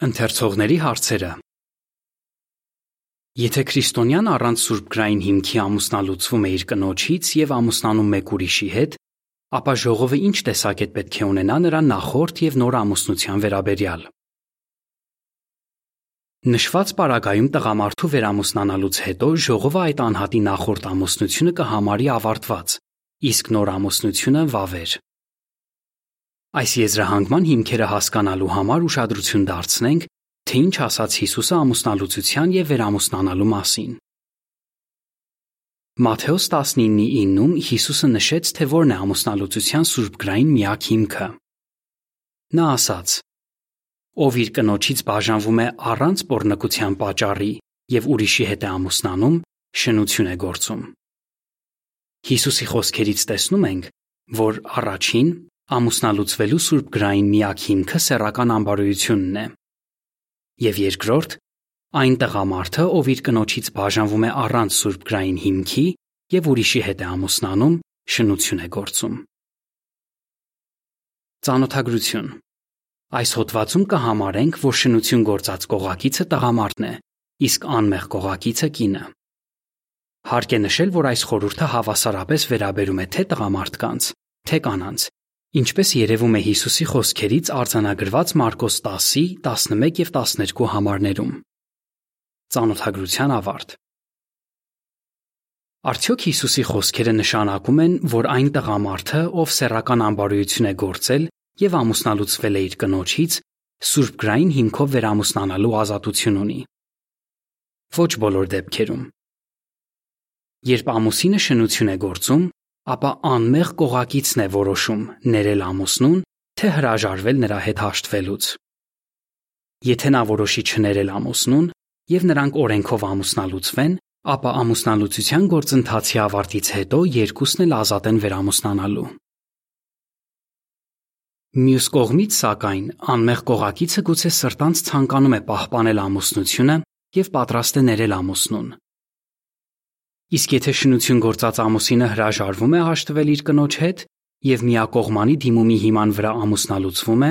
Ընթերցողների հարցերը Եթե քրիստոնյան առանց սուրբգրային հիմքի ամուսնալուծվում է իր կնոջից եւ ամուսնանում մեկ ուրիշի հետ, ապա ժողովը ինչ տեսակետ պետք է ունենա նրա նախորդ եւ նոր ամուսնության վերաբերյալ։ Նշված պարագայում տղամարդու վերամուսնանալուց հետո ժողովը այդ անհատի նախորդ ամուսնությունը կհամարի ավարտված, իսկ նոր ամուսնությունը վավեր։ Այս եզրահանգման հիմքերը հասկանալու համար ուշադրություն դարձնենք, թե ինչ ասաց Հիսուսը ամուսնալուծության եւ վերամուսնանալու մասին։ Մատթեոս 19:9-ում Հիսուսը նշեց, թե որն է ամուսնալուծության սուրբգրային միակ հիմքը։ Նա ասաց. Ով իր կնոջից բաժանվում է առանց բորնկության պատճառի եւ ուրիշի հետ է ամուսնանում, շնություն է գործում։ Հիսուսի խոսքերից տեսնում ենք, որ առաջին ամուսնալուծվելու սուրբգրային միակ հիմքը սեռական ամբարոյությունն է։ Եվ երկրորդ, այն տղամարդը, ով իր կնոջից բաժանվում է առանց սուրբգրային հիմքի եւ ուրիշի հետ է ամուսնանում, շնություն է գործում։ Ծանոթագրություն. Այս հոդվածում կհամարենք, որ շնություն գործած կողակիցը տղամարդն է, իսկ անմեղ կողակիցը կինը։ Հարկ է նշել, որ այս խորհուրդը հավասարապես վերաբերում է թե տղամարդկանց, թե կանանց, ինչպես երևում է Հիսուսի խոսքերից արձանագրված Մարկոս 10-ի 11 եւ 12 համարներում։ Ծանոթագրության ավարտ։ Արդյոք Հիսուսի խոսքերը նշանակում են, որ այն տղամարդը, ով սեռական ամբարոյություն է գործել եւ ամուսնալուծվել է իր կնոջից, սուրբգրային հիմքով վերամուսնանալու ազատություն ունի։ Ոչ բոլոր դեպքերում։ Երբ ամուսինը շնություն է գործում, ապա անմեղ կողակիցն է որոշում ներել ամուսնուն, թե հրաժարվել նրա հետ հաշտվելուց։ Եթե նա որոշի չներել ամուսնուն եւ նրանք օրենքով ամուսնալուծվեն, ապա ամուսնալուծության գործընթացի ավարտից հետո երկուսն էլ ազատ են վերամուսնանալու։ Մյուս կողմից, սակայն, անմեղ կողակիցը գուցե սրտանց ցանկանում է պահպանել ամուսնությունը եւ պատրաստ է ներել ամուսնուն, Իսկ եթե շնություն գործած ամուսինը հրաժարվում է հաշտվել իր կնոջ հետ եւ միակողմանի դիմումի հիման վրա ամուսնալուծվում է,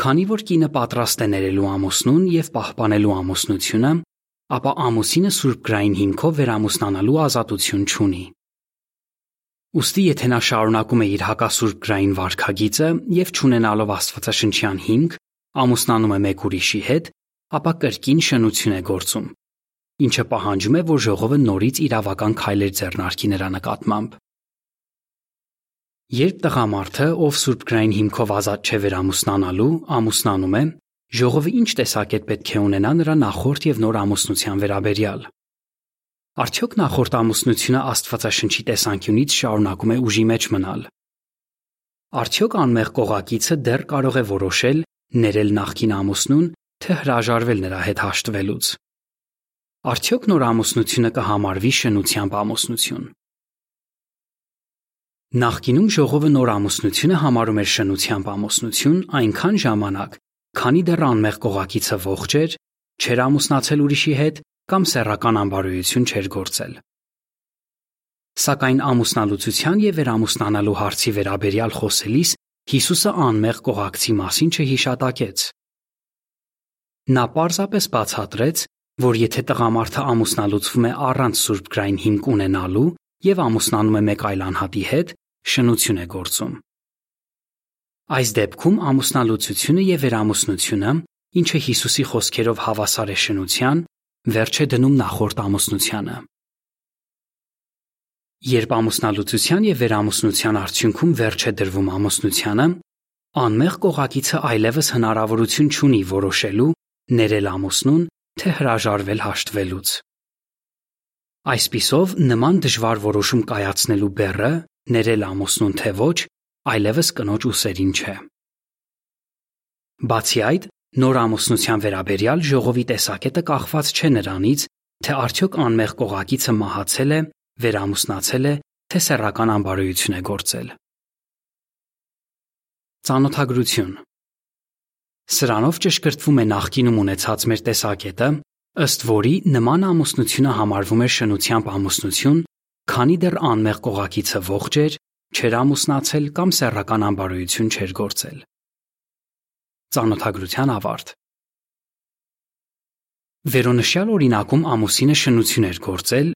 քանի որ կինը պատրաստ է ներելու ամուսնուն եւ պահպանելու ամուսնությունը, ապա ամուսինը սուրբգրային հիմքով վերամուսնանալու ազատություն չունի։ Ոստի եթե նա շարունակում է իր հակասուրբգրային վարքագիծը եւ ճանենալով Աստվածաշնչյան հիմք, ամուսնանում է մեկ ուրիշի հետ, ապա կրկին շնություն է գործում ինչը պահանջում է, որ ժողովը նորից իրավական քայլեր ձեռնարկի նրա նկատմամբ։ Երբ տղամարդը, ով սուրբգրային հիմքով ազատ չէ վերամուսնանալու, ամուսնանում է, ժողովը ինչ տեսակետ պետք է ունենա նրա նախորդ եւ նոր ամուսնության վերաբերյալ։ Արդյոք նախորդ ամուսնությունը Աստվածաշնչի տեսանկյունից շարունակում է ուժի մեջ մնալ։ Արդյոք անմեղ կողակիցը դեռ կարող է որոշել ներել նախկին ամուսնուն, թե հրաժարվել նրա հետ հաշտվելուց։ Արդյոք նոր ամուսնությունը կհամարվի շնությամբ ամուսնություն։ Նախկինում ժողովը նոր ամուսնությունը համարում էր շնությամբ ամուսնություն այնքան ժամանակ, քանի դեռ անմեղ կողակիցը ողջ էր, չէր ամուսնացել ուրիշի հետ կամ սեռական ամբարոյություն չէր գործել։ Սակայն ամուսնալուծության եւ վերամուսնանալու հարցի վերաբերյալ խոսելիս Հիսուսը անմեղ կողակցի մասին չհիշատակեց։ Նա պարզապես բացատրեց, որ եթե տղամարդը ամուսնալուծվում է առանց սուրբգրային հիմք ունենալու եւ ամուսնանում է մեկ այլ անհատի հետ, շնություն է գործում։ Այս դեպքում ամուսնալուծությունը եւ վերամուսնությունը, ինչը Հիսուսի խոսքերով հավասար է շնության, վերջ է դնում նախորդ ամուսնությանը։ Երբ ամուսնալուծության եւ վերամուսնության արդյունքում վերջ է դրվում ամուսնությանը, անմեղ կողակիցը այլևս հնարավորություն չունի որոշելու ներել ամուսնուն թե հրաժարվել հաշտվելուց։ Այսպիսով նման դժվար որոշում կայացնելու բեռը ներել ամուսնուն թե ոչ, այլևս կնոջ ուսերին չէ։ Բացի այդ, նոր ամուսնության վերաբերյալ ժողովի տեսակետը կախված չէ նրանից, թե արդյոք անմեղ կողակիցը մահացել է, վերամուսնացել է, թե սեռական անբարոյություն է գործել։ Ծանոթագրություն Սրանով ճշգրտվում է նախկինում ունեցած մեր տեսակետը, ըստ որի նման ամուսնությունը համարվում էր շնությամբ ամուսնություն, քանի դեռ անմեղ կողակիցը ողջ էր, չէր ամուսնացել կամ սեռական անբարոյություն չէր գործել։ Ծանոթագրության ավարտ։ Վերոնշյալ օրինակում ամուսինը շնություն էր գործել,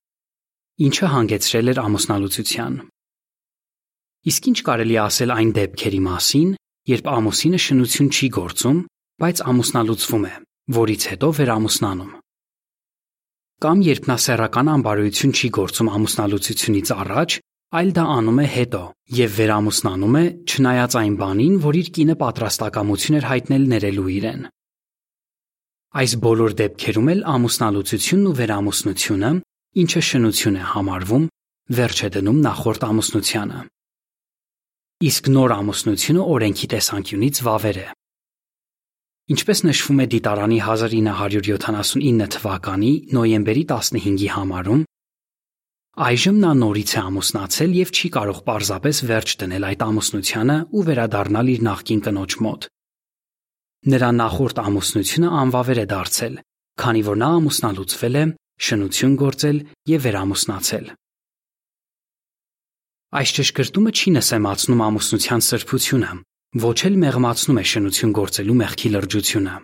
ինչը հանգեցրել էր ամուսնալուծության։ Իսկ ինչ կարելի ասել այն դեպքերի մասին, երբ ամուսինը շնություն չի գործում, բայց ամուսնալուծվում է, որից հետո վերամուսնանում։ Կամ երբ նա սեռական անբարոյություն չի գործում ամուսնալուծությունից առաջ, այլ դա անում է հետո եւ վերամուսնանում է, չնայած այն բանին, որ իր կինը պատրաստակամություն էր հայտնել ներելու իրեն։ Այս բոլոր դեպքերում էլ ամուսնալուծությունն ու վերամուսնությունը, ինչը շնություն է համարվում, վերջ է դնում նախորդ ամուսնությանը։ Իսկ նոր ամուսնությունը օրենքի տեսանկյունից վավեր է։ Ինչպես նշվում է Դիտարանի 1979 թվականի նոյեմբերի 15-ի համարում, այժմ նա նորից է ամուսնացել եւ չի կարող պարզապես վերջ դնել այդ ամուսնությանը ու վերադառնալ իր նախկին կնոջ մոտ։ Նրա նախորդ ամուսնությունը անվավեր է դարձել, քանի որ նա ամուսնալուծվել է, շնություն գործել եւ վերամուսնացել։ Այս ճշգրտումը չի նսեմացնում ամուսնության սրբությունը, ոչ էլ մեղմացնում է շնություն գործելու մեղքի լրջությունը։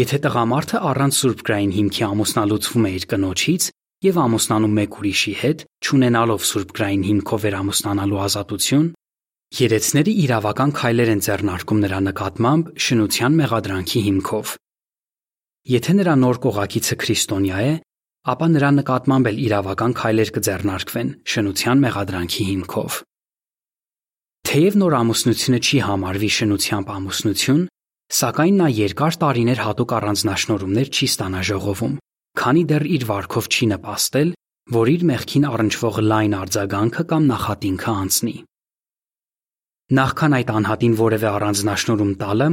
Եթե տղամարդը առանց սուրբգրային հիմքի ամուսնալուծվում է իր կնոջից եւ ամուսնանում մեկ ուրիշի հետ, ճանենալով սուրբգրային հիմքով վերամուսնանալու ազատություն, Երեցները իրավական քայլեր են ձեռնարկում նրա նկատմամբ շնության մեղադրանքի հիմքով։ Եթե նրա նոր կողակիցը քրիստոնյա է, ապա նրա նկատմամբ էլ իրավական քայլեր կձեռնարկվեն շնության մեղադրանքի հիմքով։ Թեև նոր ամուսնությունը չի համարվի շնությամբ ամուսնություն, սակայն նա երկար տարիներ հատուկ առանձնաշնորհումներ չի ստանա ժողովում, քանի դեռ իր վարկով չի նպաստել, որ իր մեղքին առնչվող լայն արձագանքը կամ նախատինքը անցնի։ Նախքան այդ անհատին որևէ առանձնաշնորհում տալը,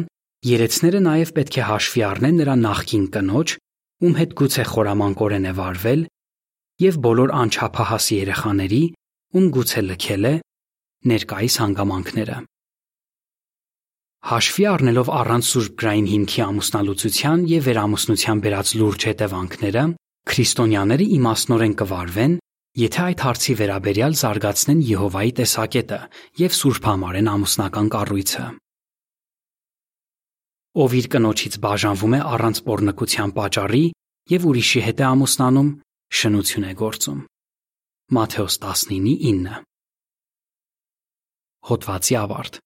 երեցները նաև պետք է հաշվի առնեն նրա նախկին կնոջ, ում հետ գուցե խորամանկորեն է վարվել, եւ բոլոր անչափահաս երեխաների, ում գուցե լքել է ներկայիս հանգամանքները։ Հաշվի առնելով առանց սուրբգրային հիմքի ամուսնալուծության եւ վերամուսնության բերած լուրջ հետևանքները, քրիստոնյաները իմաստնորեն կվարվեն Եթե այդ հարցի վերաբերյալ զարգացնեն Եհովայի տեսակետը եւ սուրբ համարեն ամուսնական կառույցը։ Ով իր կնոջից բաժանվում է առանց pornկության պատճառի եւ ուրիշի հետ է ամուսնանում, շնություն է գործում։ Մատթեոս 19:9 Հոդվացի ավարտ